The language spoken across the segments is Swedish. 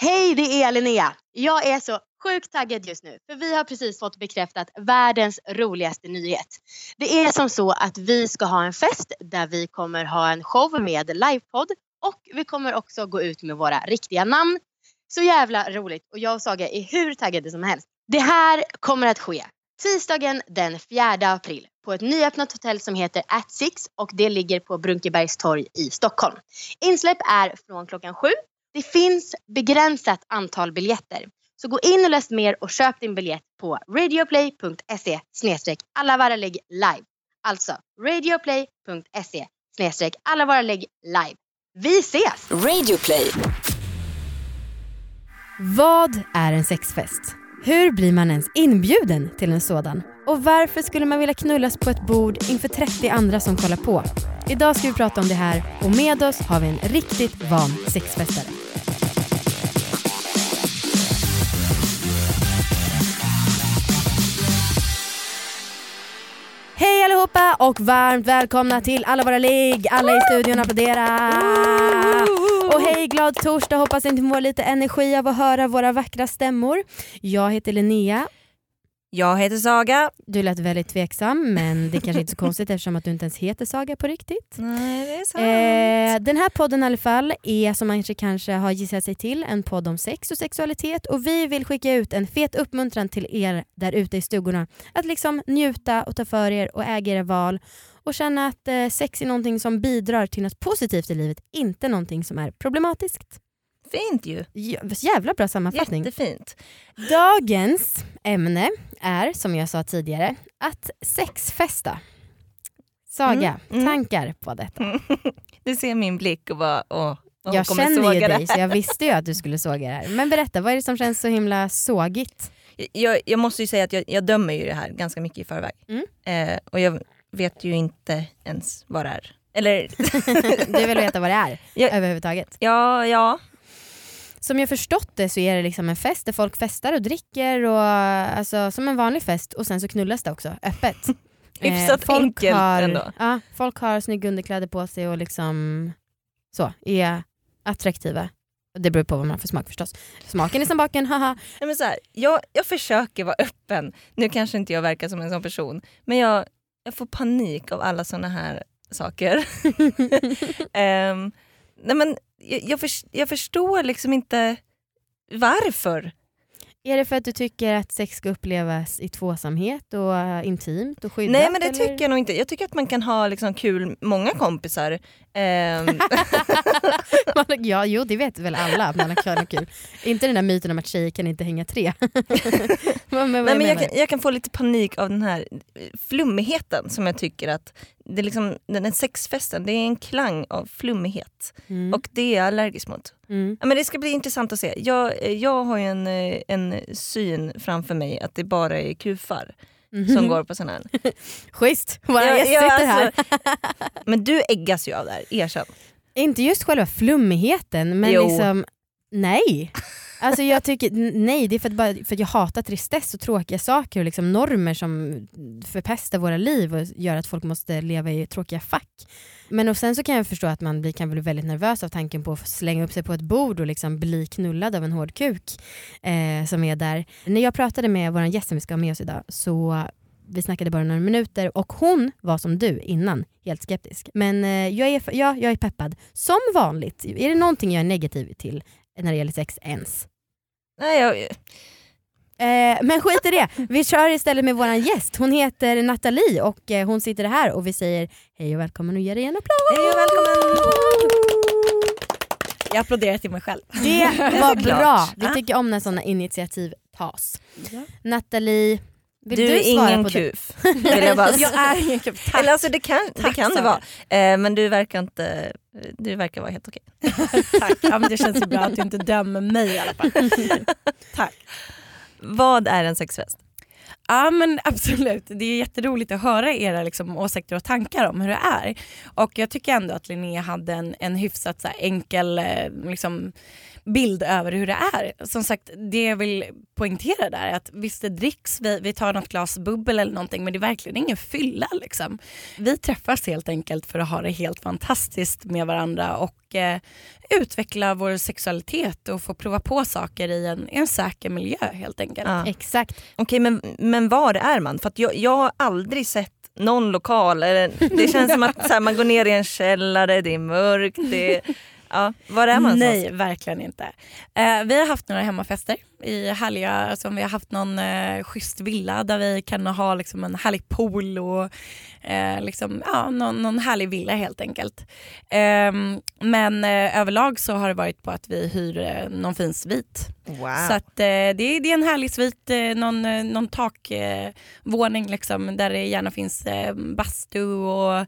Hej, det är Linnea. Jag är så sjukt taggad just nu för vi har precis fått bekräftat världens roligaste nyhet. Det är som så att vi ska ha en fest där vi kommer ha en show med livepodd och vi kommer också gå ut med våra riktiga namn. Så jävla roligt och jag och Saga är hur taggade som helst. Det här kommer att ske tisdagen den 4 april på ett nyöppnat hotell som heter At Six och det ligger på Brunkebergstorg i Stockholm. Insläpp är från klockan sju. Det finns begränsat antal biljetter. Så gå in och läs mer och köp din biljett på radioplay.se alla våra lägg live. Alltså radioplay.se alla våra lägg live. Vi ses! Radioplay. Vad är en sexfest? Hur blir man ens inbjuden till en sådan? Och varför skulle man vilja knullas på ett bord inför 30 andra som kollar på? Idag ska vi prata om det här och med oss har vi en riktigt van sexfestare. Allihopa och varmt välkomna till alla våra ligg. Alla i studion applådera. Och hej glad torsdag, hoppas ni får lite energi av att höra våra vackra stämmor. Jag heter Linnea. Jag heter Saga. Du lät väldigt tveksam men det kanske inte är så konstigt eftersom att du inte ens heter Saga på riktigt. Nej det är sant. Eh, den här podden i alla fall är som man kanske har gissat sig till en podd om sex och sexualitet och vi vill skicka ut en fet uppmuntran till er där ute i stugorna att liksom njuta och ta för er och äga era val och känna att eh, sex är någonting som bidrar till något positivt i livet, inte någonting som är problematiskt. Fint ju. Jävla bra sammanfattning. Jättefint. Dagens ämne är, som jag sa tidigare, att sexfesta. Saga, Mm, mm. tankar på detta? Du ser min blick och bara åh, hon jag känner ju dig så jag visste ju att du skulle såga det här. Men berätta, vad är det som känns så himla sågigt? Jag, jag måste ju säga att jag, jag dömer ju det här ganska mycket i förväg. Mm. Eh, och jag vet ju inte ens vad det är. Eller Du vill veta vad det är Ja. överhuvudtaget. ja, ja. Som jag förstått det så är det liksom en fest där folk festar och dricker och alltså, som en vanlig fest och sen så knullas det också öppet. Hyfsat folk enkelt har, ändå. Ja, folk har snygga underkläder på sig och liksom så, är attraktiva. Det beror på vad man har för smak förstås. Smaken är som baken, haha. Nej, men så här, jag, jag försöker vara öppen. Nu kanske inte jag verkar som en sån person. Men jag, jag får panik av alla såna här saker. Ehm, nej men, jag, jag, förs- jag förstår liksom inte varför. Är det för att du tycker att sex ska upplevas i tvåsamhet och eh, intimt och skyddat? Nej men det eller? tycker jag nog inte. Jag tycker att man kan ha liksom kul, många kompisar. Ehm, Man- ja, jo det vet väl alla att man har kul, kul. Inte den där myten om att tjejer kan inte hänga tre. men, men, nej, men jag, kan, jag kan få lite panik av den här flummigheten som jag tycker att det är liksom, den här sexfesten, det är en klang av flummighet. mm. Och det är jag allergisk mot. mm. Ja, men det ska bli intressant att se. Jag, eh, jag har ju en, eh, en syn framför mig att det bara är kufar Mhm. som går på sån här. Schysst, vår Ja, gäst ja, sitter här. alltså, men du äggas ju av det här, erkänn. Inte just själva flummigheten men Jo. liksom nej. Alltså jag tycker, nej det är för att, bara, för att jag hatar tristess och tråkiga saker och liksom normer som förpestar våra liv och gör att folk måste leva i tråkiga fack. Men och sen så kan jag förstå att man blir, kan bli väldigt nervös av tanken på att slänga upp sig på ett bord och liksom bli knullad av en hård kuk eh, som är där. När jag pratade med vår gäst som vi ska ha med oss idag så vi snackade bara några minuter och hon var som du innan, helt skeptisk. Men eh, jag, är, ja, jag är peppad. Som vanligt, är det någonting jag är negativ till när det gäller sex ens? Nej, jag, Eh, men skit i det, vi kör istället med vår gäst. Hon heter Nathalie och eh, hon sitter här och vi säger hej och välkommen och ger dig en applåd. hej och välkommen! Jag applåderar till mig själv. Det var bra, vi Ja. tycker om när sådana initiativ tas. Nathalie, vill Du du, är ingen det? kuf. Vill jag bara Jag är ingen kupp. Tack. Eller alltså det kan det, Tack, kan det vara. Eh, men du verkar inte, du verkar vara helt okej. Tack. Ja, men det känns ju bra att du inte dömer mig i alla fall. Tack. Vad är en sexfest? Ja men absolut, det är jätteroligt att höra era liksom, åsikter och tankar om hur det är. Och jag tycker ändå att Linnea hade en, en hyfsat så här, enkel eh, liksom, bild över hur det är. Som sagt, det jag vill poängtera där är att visst det dricks, vi, vi tar något glas bubbel eller någonting men det är verkligen ingen fylla. Liksom. Vi träffas helt enkelt för att ha det helt fantastiskt med varandra och eh, utveckla vår sexualitet och få prova på saker i en, i en säker miljö helt enkelt. Ja. Exakt. Okej men, men var är man? För att jag, jag har aldrig sett någon lokal, eller, det känns som att så här, man går ner i en källare, det är mörkt. Det, ja, var är man Nej, någonstans? verkligen inte. Eh, vi har haft några hemmafester i härliga, alltså, vi har haft någon eh, schysst villa där vi kan ha liksom, en härlig pool och eh, liksom, ja, någon, någon härlig villa helt enkelt. Ehm, men eh, överlag så har det varit på att vi hyr eh, någon fin svit. Wow. Så att, eh, det, är, det är en härlig svit, eh, någon, eh, någon takvåning liksom, där det gärna finns bastu och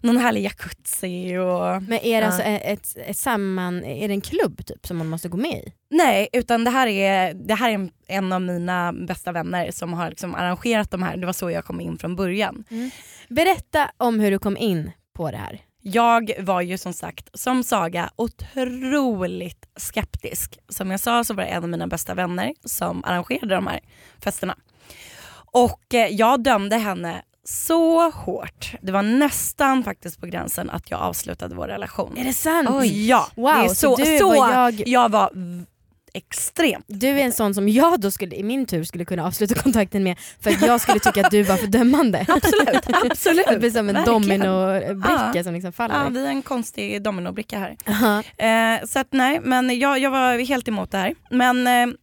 någon härlig jacuzzi. Och, Men är det Ja. alltså ett, ett samman, är det en klubb typ som man måste gå med i? Nej, utan det här är, det här är en, en av mina bästa vänner som har liksom arrangerat de här. Det var så jag kom in från början. Berätta om hur du kom in på det här. Jag var ju som sagt, som Saga, otroligt skeptisk. Som jag sa så var det en av mina bästa vänner som arrangerade de här festerna. Och eh, jag dömde henne så hårt. Det var nästan faktiskt på gränsen att jag avslutade vår relation. Är det sant? Ja, Wow, det är så så, du så var jag- jag var extremt Du är en sån som jag då skulle, i min tur skulle kunna avsluta kontakten med för att jag skulle tycka att du var för dömande. Absolut, absolut. Det blir som en dominobricka Ja. som liksom Ja, faller. vi är en konstig dominobricka här. Ja. Eh, så att nej, men jag, jag var helt emot det här. Men eh,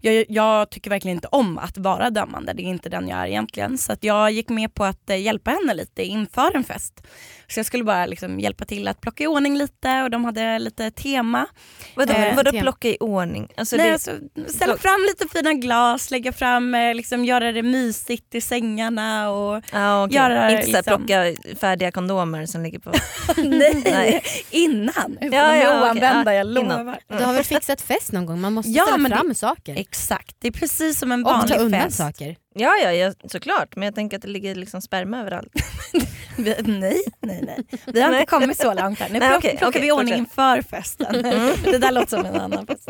jag, jag tycker verkligen inte om att vara dömande, det är inte den jag är egentligen. Så att jag gick med på att eh, hjälpa henne lite inför en fest. Så jag skulle bara liksom hjälpa till att plocka i ordning lite och de hade lite tema. Vadå, Eh, vadå tema. plocka i ordning? Alltså, Nej, det, alltså, ställa fram lite fina glas, lägga fram, eh, liksom, göra det mysigt i sängarna och ah, okej. göra Inte så här liksom- plocka färdiga kondomer som ligger på... nej, Nej. innan. Ja, de ja, är okej, oanvända, ja, jag lovar. Du har väl fixat fest någon gång? Man måste Ja, ställa fram det- saker. Exakt, det är precis som en Och vanlig ta undan fest. saker. Ja, ja, ja, såklart. Men jag tänker att det ligger liksom sperma överallt. Nej, nej, nej. Vi har Nej. inte kommit så långt här. Nu Nej, plockar okej, vi ordning inför festen. Det där låter som en annan fest.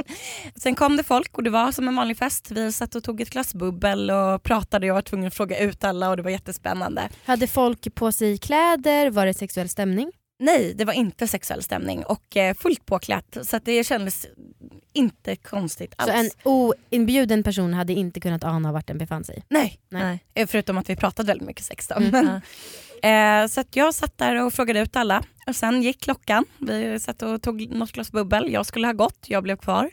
Sen kom det folk och det var som en vanlig fest. Vi satt och tog ett glas bubbel och pratade. Jag var tvungen att fråga ut alla och det var jättespännande. Hade folk på sig kläder? Var det sexuell stämning? Nej, det var inte sexuell stämning och eh, fullt påklätt. Så det kändes inte konstigt alls. Så en oinbjuden person hade inte kunnat ana vart den befann sig? Nej, Nej. Eh, förutom att vi pratade väldigt mycket sex då. Mm. Men, Eh, så jag satt där och frågade ut alla och sen gick klockan. Vi satt och tog något glas bubbel. Jag skulle ha gått, jag blev kvar.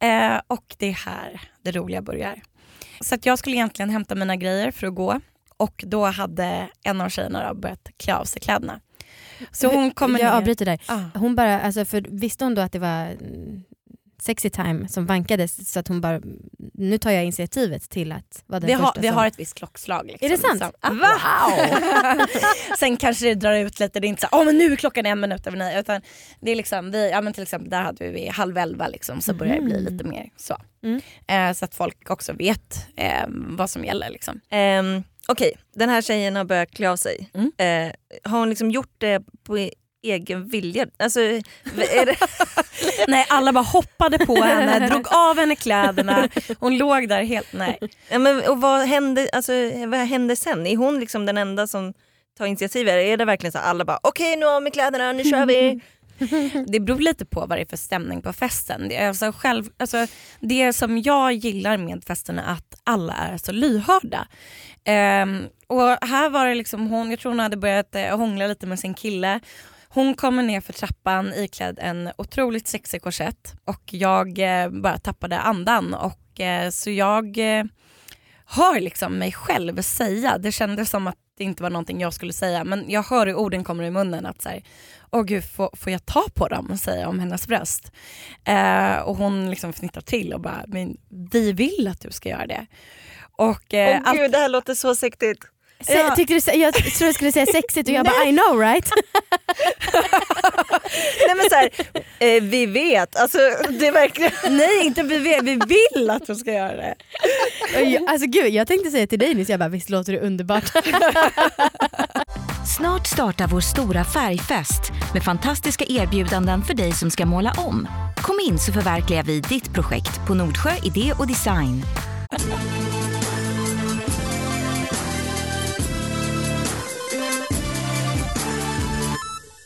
Eh, och det är här det roliga börjar. Så jag skulle egentligen hämta mina grejer för att gå och då hade en av tjejerna börjat klä av sig kläderna. Så hon kommer jag ner. avbryter där. Ah. Hon bara, alltså, för visste hon då att det var mm, sexy time som vankades så att hon bara, nu tar jag initiativet till att vara den Vi har, första vi som... har ett visst klockslag. Liksom, Är det sant? Som, ah, wow! Sen kanske det drar ut lite, det är inte så åh men nu är klockan en minut över nio. Utan det är liksom, vi, ja, men till exempel där hade vi vid halv elva liksom, så börjar det bli Mhm. lite mer så. Mm. Eh, så att folk också vet eh, vad som gäller. Liksom. Um, Okej, den här tjejen har börjat klä av sig. Mm. Eh, har hon liksom gjort det på e- egen vilja? Alltså, Nej alla bara hoppade på henne, drog av henne kläderna, hon låg där helt, nej. ja, men, och vad händer, alltså, vad händer sen? Är hon liksom den enda som tar initiativ? Eller är det verkligen så att alla bara okej nu av med kläderna, nu kör vi? Det beror lite på vad det är för stämning på festen. Det, är alltså själv, alltså det som jag gillar med festen är att alla är så lyhörda. Um, och här var det liksom hon, jag tror hon hade börjat eh, hångla lite med sin kille. Hon kommer ner för trappan iklädd en otroligt sexig korsett och jag eh, bara tappade andan. Och, eh, så jag eh, hör liksom mig själv säga, det kändes som att det inte var någonting jag skulle säga men jag hör hur orden kommer i munnen att så här, åh gud får, får jag ta på dem säger jag om hennes bröst. Eh, och hon liksom fnittrar till och bara, men vi vill att du ska göra det. Och, eh, Åh allt- gud det här låter så sektigt. Sä, Ja. tyckte du, jag tror jag skulle säga sexigt och jag bara I know right? Nej men så här, eh, vi vet, alltså det är verkligen... nej inte vi vill, vi vill att du ska göra det. Och jag, alltså gud, jag tänkte säga till dig nyss, jag bara visst låter det underbart? Snart startar vår stora färgfest med fantastiska erbjudanden för dig som ska måla om. Kom in så förverkligar vi ditt projekt på Nordsjö Idé och Design.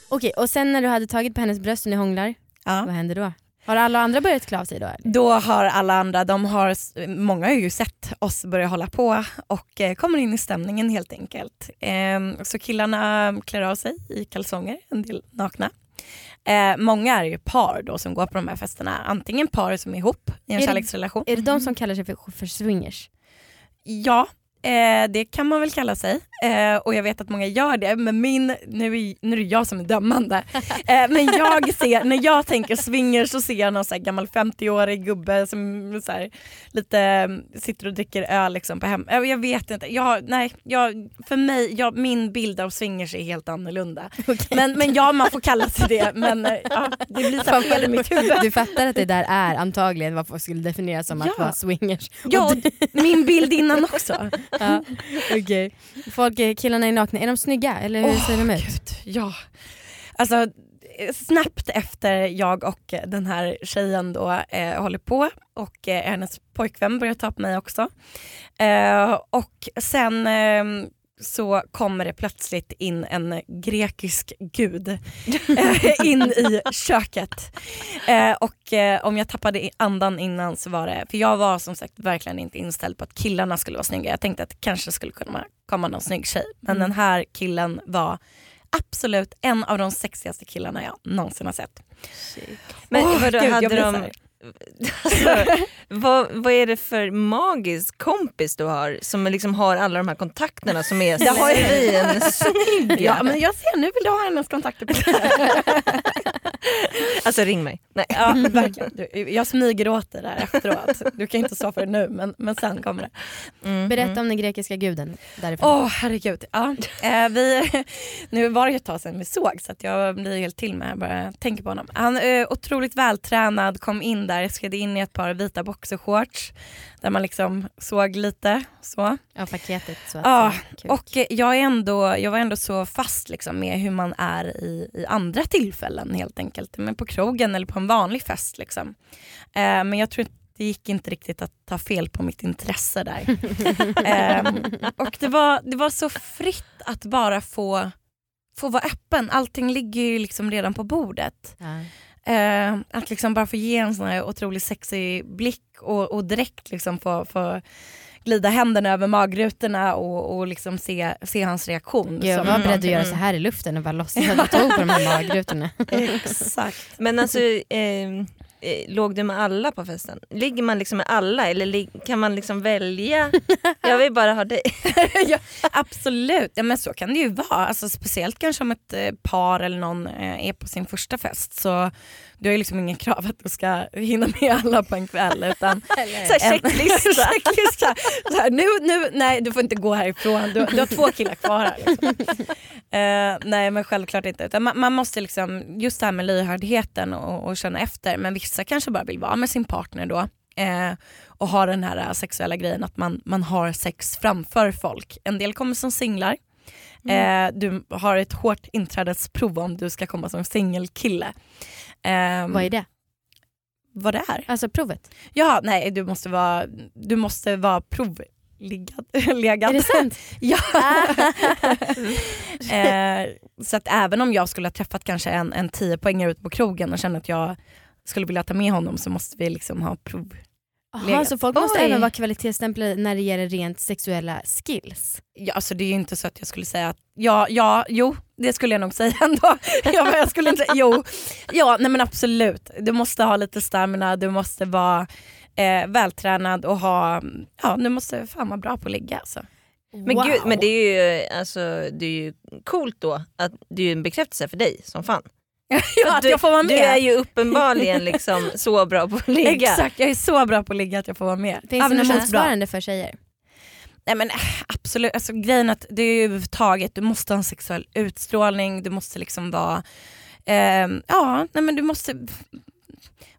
Okej, och sen när du hade tagit på hennes bröst och ni hånglar, Ja. vad händer då? Har alla andra börjat klä av sig då? Eller? Då har alla andra, de har, många har ju sett oss börja hålla på och eh, kommer in i stämningen helt enkelt. Ehm, så killarna klär av sig i kalsonger, en del nakna. Eh, många är ju par då som går på de här festerna. Antingen par som är ihop i en Är det- kärleksrelation. Är det de som kallar sig för, för swingers? Ja, eh, det kan man väl kalla sig. Eh, och jag vet att många gör det, men min, nu, är, nu är det jag som är dömande. Eh, men jag ser, när jag tänker swingers så ser jag någon så gammal 50-årig gubbe som så här, lite mm, sitter och dricker öl liksom på hem. Jag vet inte, jag, nej, jag, för mig, jag, min bild av swingers är helt annorlunda. Men, men ja, man får kalla sig det. Men eh, ja, det blir så fel i mitt huvud. Du fattar att det där är antagligen vad folk skulle definiera som att Ja. vara swingers? Ja, min bild innan också. Ja. Folk, eh, killarna är nakna, är de snygga eller hur Åh, ser de ut? Gud, ja. Alltså snabbt efter jag och den här tjejen då eh, håller på och eh, hennes pojkvän börjar ta på mig också. Eh, och sen eh, så kommer det plötsligt in en grekisk gud eh, in i köket. Eh, och eh, om jag tappade andan innan så var det, för jag var som sagt verkligen inte inställd på att killarna skulle vara snygga. Jag tänkte att det kanske skulle kunna komma någon snygg tjej. Men den här killen var absolut en av de sexigaste killarna jag någonsin har sett. Men Åh, vadå, gud, hade de... Alltså, vad, vad är det för magisk kompis du har som liksom har alla de här kontakterna som är jag- svinsnygga? Ja, men jag ser, nu vill du ha hennes kontakter Alltså ring mig. Nej. Ja verkligen. Du, jag smyger åt dig där efteråt. Du kan inte stå för det nu men, men sen kommer det. Mm, Berätta mm. om den grekiska guden därifrån. Åh herregud. Ja. Eh, vi, nu var det ett tag sedan vi såg så att jag blir helt till med bara tänker på honom. Han är otroligt vältränad, kom in där, skred in i ett par vita boxershorts där man liksom såg lite så. Ja, paketet så att Ja. Och jag, är ändå, jag var ändå så fast liksom med hur man är i, i andra tillfällen helt enkelt. Men på krogen eller på en vanlig fest. Liksom. Eh, men jag tror det gick inte riktigt att ta fel på mitt intresse där. eh, och det var, det var så fritt att bara få, få vara öppen. Allting ligger ju liksom redan på bordet. Ja. Eh, att liksom bara få ge en sån här otroligt sexig blick och, och direkt liksom få, få glida händerna över magrutorna och, och liksom se, se hans reaktion. Jag var beredd att göra så här i luften och bara låtsas att jag tog på de här magrutorna. Exakt. Men alltså, eh, låg du med alla på festen? Ligger man liksom med alla eller kan man liksom välja? Jag vill bara ha dig. ja, absolut, ja, men så kan det ju vara. Alltså, speciellt kanske om ett eh, par eller någon eh, är på sin första fest. Så du har ju liksom ingen krav att du ska hinna med alla på en kväll. Utan Så checklista. checklista. Så här, nu, nu, nej du får inte gå härifrån, du, du har två killar kvar här. Liksom. Eh, nej men självklart inte. Utan man, man måste liksom, just det här med lyhördheten och, och känna efter. Men vissa kanske bara vill vara med sin partner då. Eh, och ha den här eh, sexuella grejen att man, man har sex framför folk. En del kommer som singlar. Eh, du har ett hårt inträdesprov om du ska komma som singelkille. Eh, Vad är det? vad det är? Alltså provet? Ja, nej du måste vara, du måste vara provliggad. legad. Är det sant? Ja. eh, så att även om jag skulle ha träffat kanske en, en 10 poängare ute på krogen och känner att jag skulle vilja ta med honom så måste vi liksom ha prov. Legat. så folk måste Oj. även vara kvalitetsstämplade när det gäller rent sexuella skills? Ja, alltså det är ju inte så att jag skulle säga att ja, ja, jo det skulle jag nog säga ändå. ja, men jag skulle inte, jo, ja, nej men absolut. Du måste ha lite stamina, du måste vara eh, vältränad och ha, ja du måste fan vara bra på att ligga alltså. Men gud, men det är ju, alltså, det är ju coolt då att det är ju en bekräftelse för dig som fan. Ja, att du, jag får vara du med. är ju uppenbarligen liksom så bra på att ligga. Exakt, jag är så bra på att ligga att jag får vara med. Finns det något motsvarande för tjejer? Nej men äh, absolut, alltså, grejen är att det är ju överhuvudtaget, du måste ha en sexuell utstrålning, du måste liksom vara, ehm, ja nej men du måste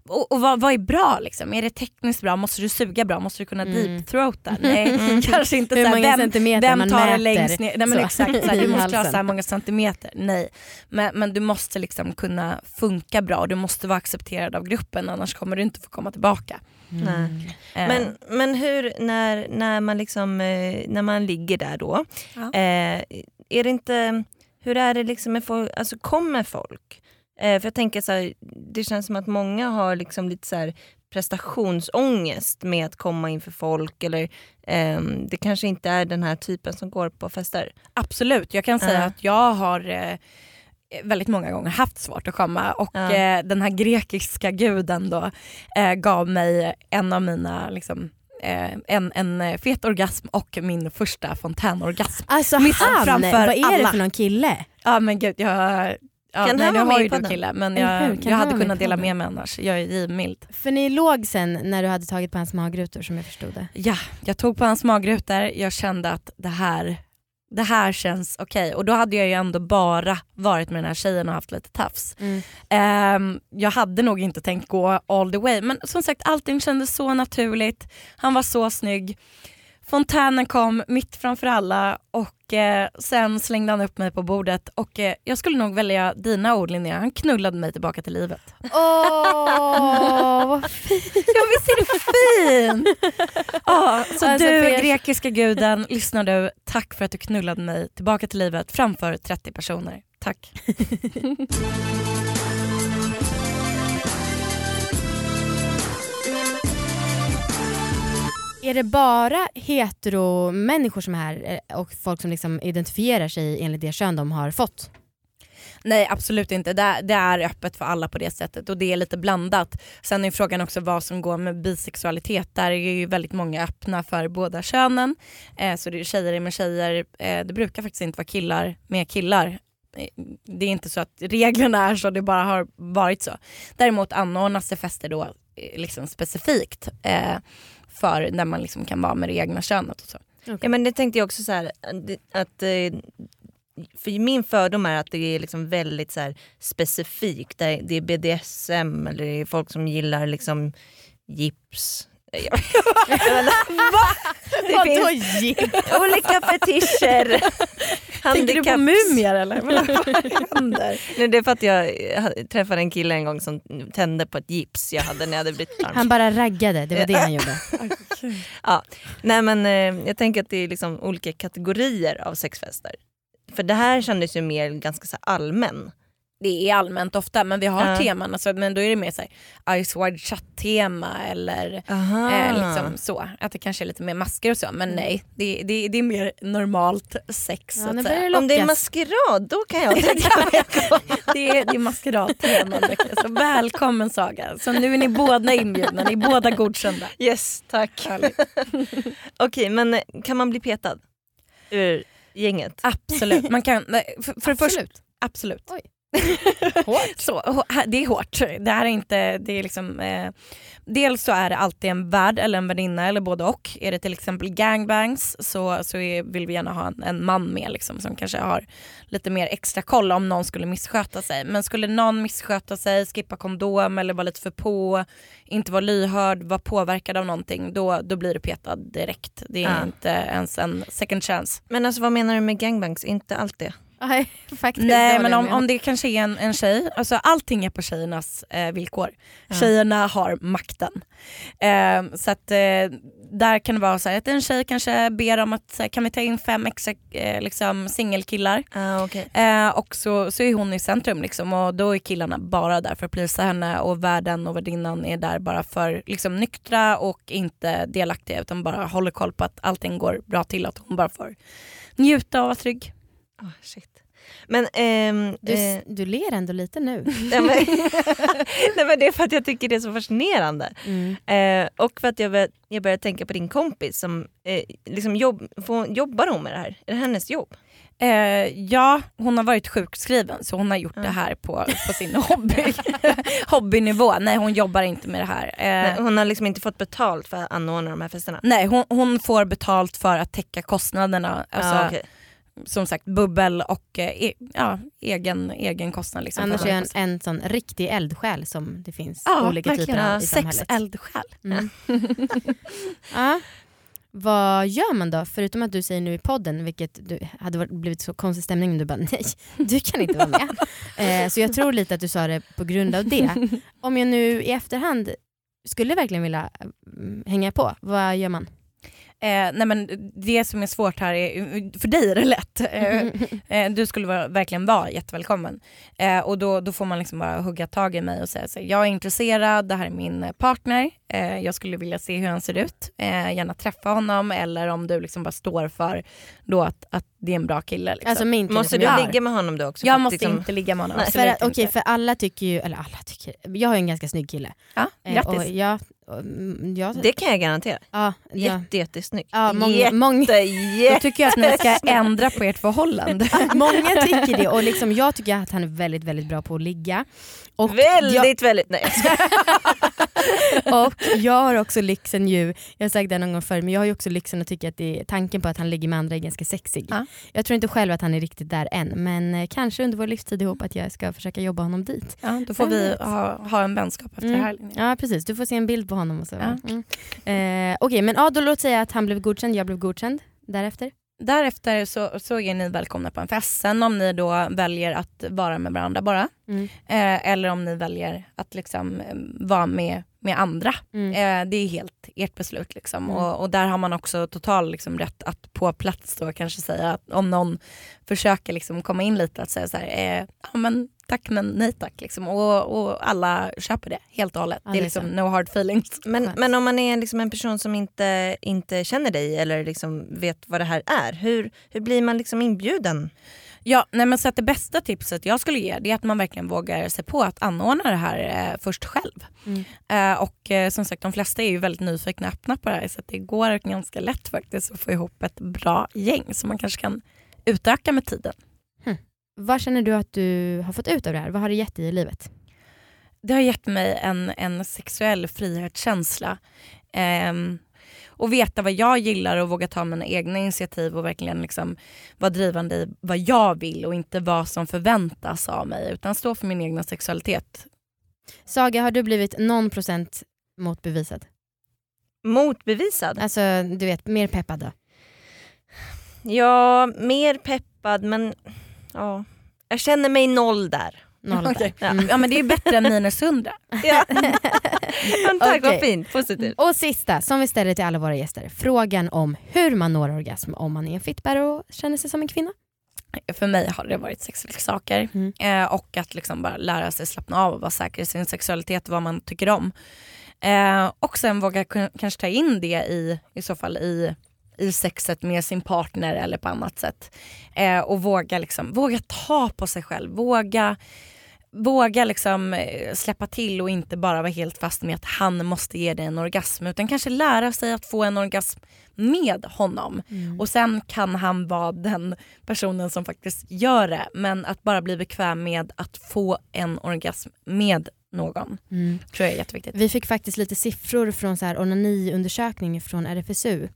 och, och vad, vad är bra liksom? Är det tekniskt bra? Måste du suga bra? Måste du kunna Mm. deep-throata? Nej, kanske inte. Hur så här, många vem, centimeter vem man tar mäter. längst ner? Nej, men så, exakt, så här, i du måste ha så här många centimeter. Nej, men, men du måste liksom kunna funka bra och du måste vara accepterad av gruppen annars kommer du inte få komma tillbaka. Nej. Eh, Men, men hur, när, när, man liksom, eh, när man ligger där då, Ja. eh, är det inte, hur är det liksom med folk, alltså kommer folk? Eh, för jag tänker så här, det känns som att många har liksom lite så här prestationsångest med att komma inför folk eller ehm, det kanske inte är den här typen som går på fester. Absolut, jag kan säga Ja. att jag har eh, väldigt många gånger haft svårt att komma och Ja. eh, den här grekiska guden då eh, gav mig en av mina liksom, eh, en, en eh, fet orgasm och min första fontänorgasm. Alltså Mitt han, framför vad är det alla. för någon kille? Ja men gud jag Ja, Kan nej, han nu har ju du kille men Eller hur? jag, jag hade kunnat dela med mig annars. Jag är givmild. För ni låg sen när du hade tagit på hans magrutor som jag förstod det. Ja, jag tog på hans magrutor, jag kände att det här, det här känns okej. Och då hade jag ju ändå bara varit med den här tjejen och haft lite tafs. Mm. Ehm, jag hade nog inte tänkt gå all the way men som sagt allting kändes så naturligt. Han var så snygg. Fontänen kom mitt framför alla och eh, sen slängde han upp mig på bordet och eh, jag skulle nog välja dina ord Linnea, han knullade mig tillbaka till livet. Åh, vad fint. Ja visst är det fint? Ja, så Alltså, du för grekiska guden, lyssnar du, tack för att du knullade mig tillbaka till livet framför 30 personer. Tack. Är det bara hetero-människor som är här eh, och folk som liksom identifierar sig enligt det kön de har fått? Nej absolut inte, det, det är öppet för alla på det sättet och det är lite blandat. Sen är frågan också vad som går med bisexualitet. Där är ju väldigt många öppna för båda könen. Eh, så det är tjejer med tjejer, eh, det brukar faktiskt inte vara killar med killar. Eh, det är inte så att reglerna är så, det bara har varit så. Däremot anordnas det fester då eh, liksom specifikt eh, för när man liksom kan vara med det egna könet och så. Ja men det tänkte jag också så här, att eh, för min fördom är att det är liksom väldigt så här specifikt. Det är- BDSM eller det är folk som gillar liksom gips. Menar, det finns olika fetischer. Tänker du på mumier eller? Vad händer? Nej, det är för att jag träffade en kille en gång som tände på ett gips jag hade när jag hade brutit arm. Han bara raggade, det var det han gjorde. Ja. Nej men eh, jag tänker att det är liksom olika kategorier av sexfester. För det här kändes ju mer ganska så allmän. Det är allmänt ofta men vi har Ja. teman, alltså, men då är det mer såhär Ice Wide Shut tema eller eh, liksom så. Att det kanske är lite mer masker och så men nej det, det, det är mer normalt sex Ja, så nu att börjar säga. det Om det är maskerad då kan jag tänka mig. Det är, det är maskeradtema. så välkommen Saga. Så nu är ni båda inbjudna, ni är båda godkända. Yes tack. Okej men eh, kan man bli petad ur gänget? Absolut. Man kan, nej, för, för Absolut. absolut. Oj. Så, det är hårt. Det här är inte, det är liksom, eh, dels så är det alltid en värd eller en värdinna eller både och. Är det till exempel gangbangs så, så är, vill vi gärna ha en, en man med liksom, som kanske har lite mer extra koll om någon skulle missköta sig. Men skulle någon missköta sig, skippa kondom eller vara lite för på, inte vara lyhörd, vara påverkad av någonting, då, då blir du petad direkt. Det är Ja. inte ens en second chance. Men alltså vad menar du med gangbangs? Inte allt det? Nej, faktiskt. Nej men om, om det kanske är en, en tjej, alltså allting är på tjejernas eh, villkor. Ja. Tjejerna har makten. Eh, så att eh, där kan det vara så här, att en tjej kanske ber om att kan vi ta in fem extra eh, liksom, singelkillar. Ah, okay. Eh, och så, så är hon i centrum liksom, och då är killarna bara där för att plisa henne och värden och värdinnan är där bara för liksom, nyktra och inte delaktiga utan bara håller koll på att allting går bra till, att hon bara får njuta och vara trygg. Ah, shit. Men, ehm, Du, eh, du ler ändå lite nu. nej, men, nej, men det är för att jag tycker det är så fascinerande. Mm. Eh, och för att jag, bör, jag börjar tänka på din kompis som eh, liksom jobb, får, jobbar hon med det här? Är det hennes jobb? Eh, ja, hon har varit sjukskriven så hon har gjort Ja. det här på, på sin hobby, hobbynivå. Nej hon jobbar inte med det här. Eh, Nej, hon har liksom inte fått betalt för att anordna de här festerna? nej hon, hon får betalt för att täcka kostnaderna. Alltså, ah, okej. Som sagt bubbel och eh, e ja, egen, egen kostnad. Liksom, Annars är jag en, en sån riktig eldsjäl som det finns Ja, olika verkligen. typer av i Sex samhället. eldsjäl. Mm. ja. Vad gör man då? Förutom att du säger nu i podden, vilket du, hade varit, blivit så konstig stämning om du bara nej, du kan inte vara med. Eh, så jag tror lite att du sa det på grund av det. Om jag nu i efterhand skulle verkligen vilja mm, hänga på, vad gör man? Eh, nej men det som är svårt här, är, för dig är det lätt. Eh, eh, du skulle vara, verkligen vara jättevälkommen. Eh, och då, då får man liksom bara hugga tag i mig och säga så här, jag är intresserad, det här är min partner, eh, jag skulle vilja se hur han ser ut, eh, gärna träffa honom eller om du liksom bara står för då att, att det är en bra kille. Liksom. Alltså min kille Måste du jag ligga med honom då också? jag måste liksom- inte ligga med honom. Nej. För, okej, inte. för alla tycker ju, eller alla tycker, jag har ju en ganska snygg kille. Ja, Eh, grattis. och jag, och, jag, Det kan jag garantera. ja, ja, Jätte, jättesnyggt. ja, många, Jätte, många, Då tycker jag att ni ska ändra på ert förhållande. många tycker det och liksom, jag tycker att han är väldigt väldigt bra på att ligga. Och Väldigt, väldigt... Nej, jag. Och jag har också lyxen ju, jag har sagt det någon gång förr, men jag har ju också lyxen att tycka att det tanken på att han ligger med andra är ganska sexig. Ja. Jag tror inte själv att han är riktigt där än, men eh, kanske under vår livstid ihop att jag ska försöka jobba honom dit. Ja, då får vi ha, ha en vänskap efter Mm. det här. Linnea. Ja precis, du får se en bild på honom och så. Ja. Mm. Eh, Okej men ja, då låt säga att han blev godkänd, jag blev godkänd därefter. Därefter så, så är ni välkomna på en fest. Sen om ni då väljer att vara med varandra bara, Mm. eh, eller om ni väljer att liksom, eh, vara med, med andra. Mm. Eh, det är helt ert beslut. Liksom. Mm. Och, och där har man också total liksom, rätt att på plats då kanske säga att om någon försöker liksom, komma in lite att säga så här, eh, ja, men, tack men nej tack. Liksom. Och, och alla köper det helt och hållet. Ja, det är det liksom så. no hard feelings. Men, men om man är liksom en person som inte, inte känner dig eller liksom vet vad det här är, hur, hur blir man liksom inbjuden? Ja, nej men så att det bästa tipset jag skulle ge det är att man verkligen vågar sig på att anordna det här eh, först själv. Mm. Eh, och eh, som sagt de flesta är ju väldigt nyfikna och öppna på det här så det går ganska lätt faktiskt att få ihop ett bra gäng som man kanske kan utöka med tiden. Vad känner du att du har fått ut av det här? Vad har det gett dig i livet? Det har gett mig en, en sexuell frihetskänsla. Och veta vad jag gillar och våga ta mina egna initiativ och verkligen liksom vara drivande i vad jag vill och inte vad som förväntas av mig utan stå för min egna sexualitet. Saga, har du blivit någon procent motbevisad? Motbevisad? Alltså du vet, mer peppad då? Ja, mer peppad men ja. jag känner mig noll där. Noll Okej. där. Mm. Ja men det är bättre än minus 100. Ja. men tack, vad fint. Positivt. Och sista, som vi ställer till alla våra gäster. Frågan om hur man når orgasm om man är en fittbärare och känner sig som en kvinna. För mig har det varit sexleksaker Mm. eh, och att liksom bara lära sig slappna av och vara säker i sin sexualitet och vad man tycker om. Eh, och sen våga kanske ta in det i, i så fall i, i sexet med sin partner eller på annat sätt. Eh, och våga, liksom, våga ta på sig själv, våga Våga liksom eh, släppa till och inte bara vara helt fast med att han måste ge dig en orgasm utan kanske lära sig att få en orgasm med honom. Och sen kan han vara den personen som faktiskt gör det. Men att bara bli bekväm med att få en orgasm med någon Mm. tror jag är jätteviktigt. Vi fick faktiskt lite siffror från så här onaniundersökning från RFSU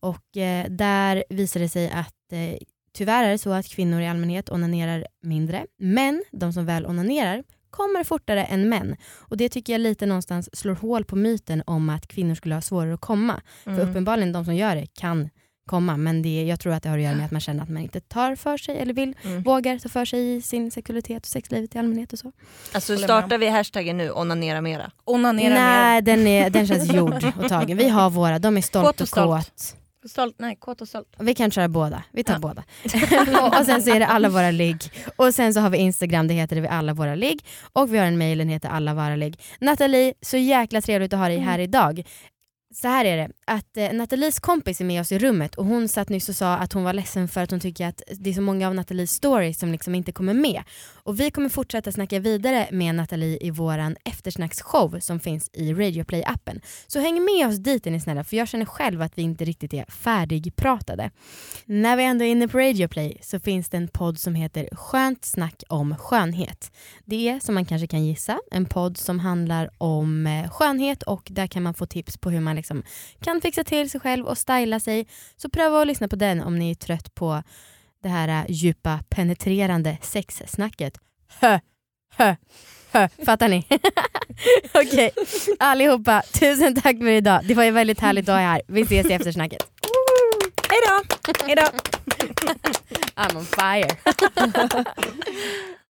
och eh, där visade det sig att eh, tyvärr är det så att kvinnor i allmänhet onanerar mindre men de som väl onanerar kommer fortare än män. Och det tycker jag lite någonstans slår hål på myten om att kvinnor skulle ha svårare att komma. För Mm. uppenbarligen de som gör det kan komma men det, jag tror att det har att göra med att man känner att man inte tar för sig eller vill, Mm. vågar ta för sig i sin sexualitet och sexlivet i allmänhet och så. Alltså startar vi hashtaggen nu, onanera mera. Onanera mer. Nej, den, är, den känns gjord och tagen. Vi har våra, de är stolt och och stolt. kåt. Stolt, nej, kåt och stolt. Vi kan köra båda, vi tar Ja. båda. och, och sen så är det alla våra ligg. Och sen så har vi Instagram, det heter vi alla våra ligg. Och vi har en mail, den heter alla våra ligg. Nathalie, så jäkla trevligt att ha dig här idag. Så här är det, att eh, Nathalies kompis är med oss i rummet och hon satt nyss och sa att hon var ledsen för att hon tycker att det är så många av Nathalies stories som liksom inte kommer med. Och vi kommer fortsätta snacka vidare med Nathalie i våran eftersnacksshow som finns i Radioplay-appen. Så häng med oss dit är ni snälla för jag känner själv att vi inte riktigt är färdigpratade. När vi ändå är inne på Radioplay så finns det en podd som heter Skönt snack om skönhet. Det är som man kanske kan gissa en podd som handlar om eh, skönhet och där kan man få tips på hur man liksom kan fixa till sig själv och styla sig. Så pröva att lyssna på den om ni är trött på det här äh, djupa penetrerande sexsnacket. Hö, hö, hö. Fattar ni? Okej, allihopa, tusen tack för idag. Det var ju väldigt härligt att ha er här. Vi ses i eftersnacket. Hejdå! Hejdå! I'm on fire.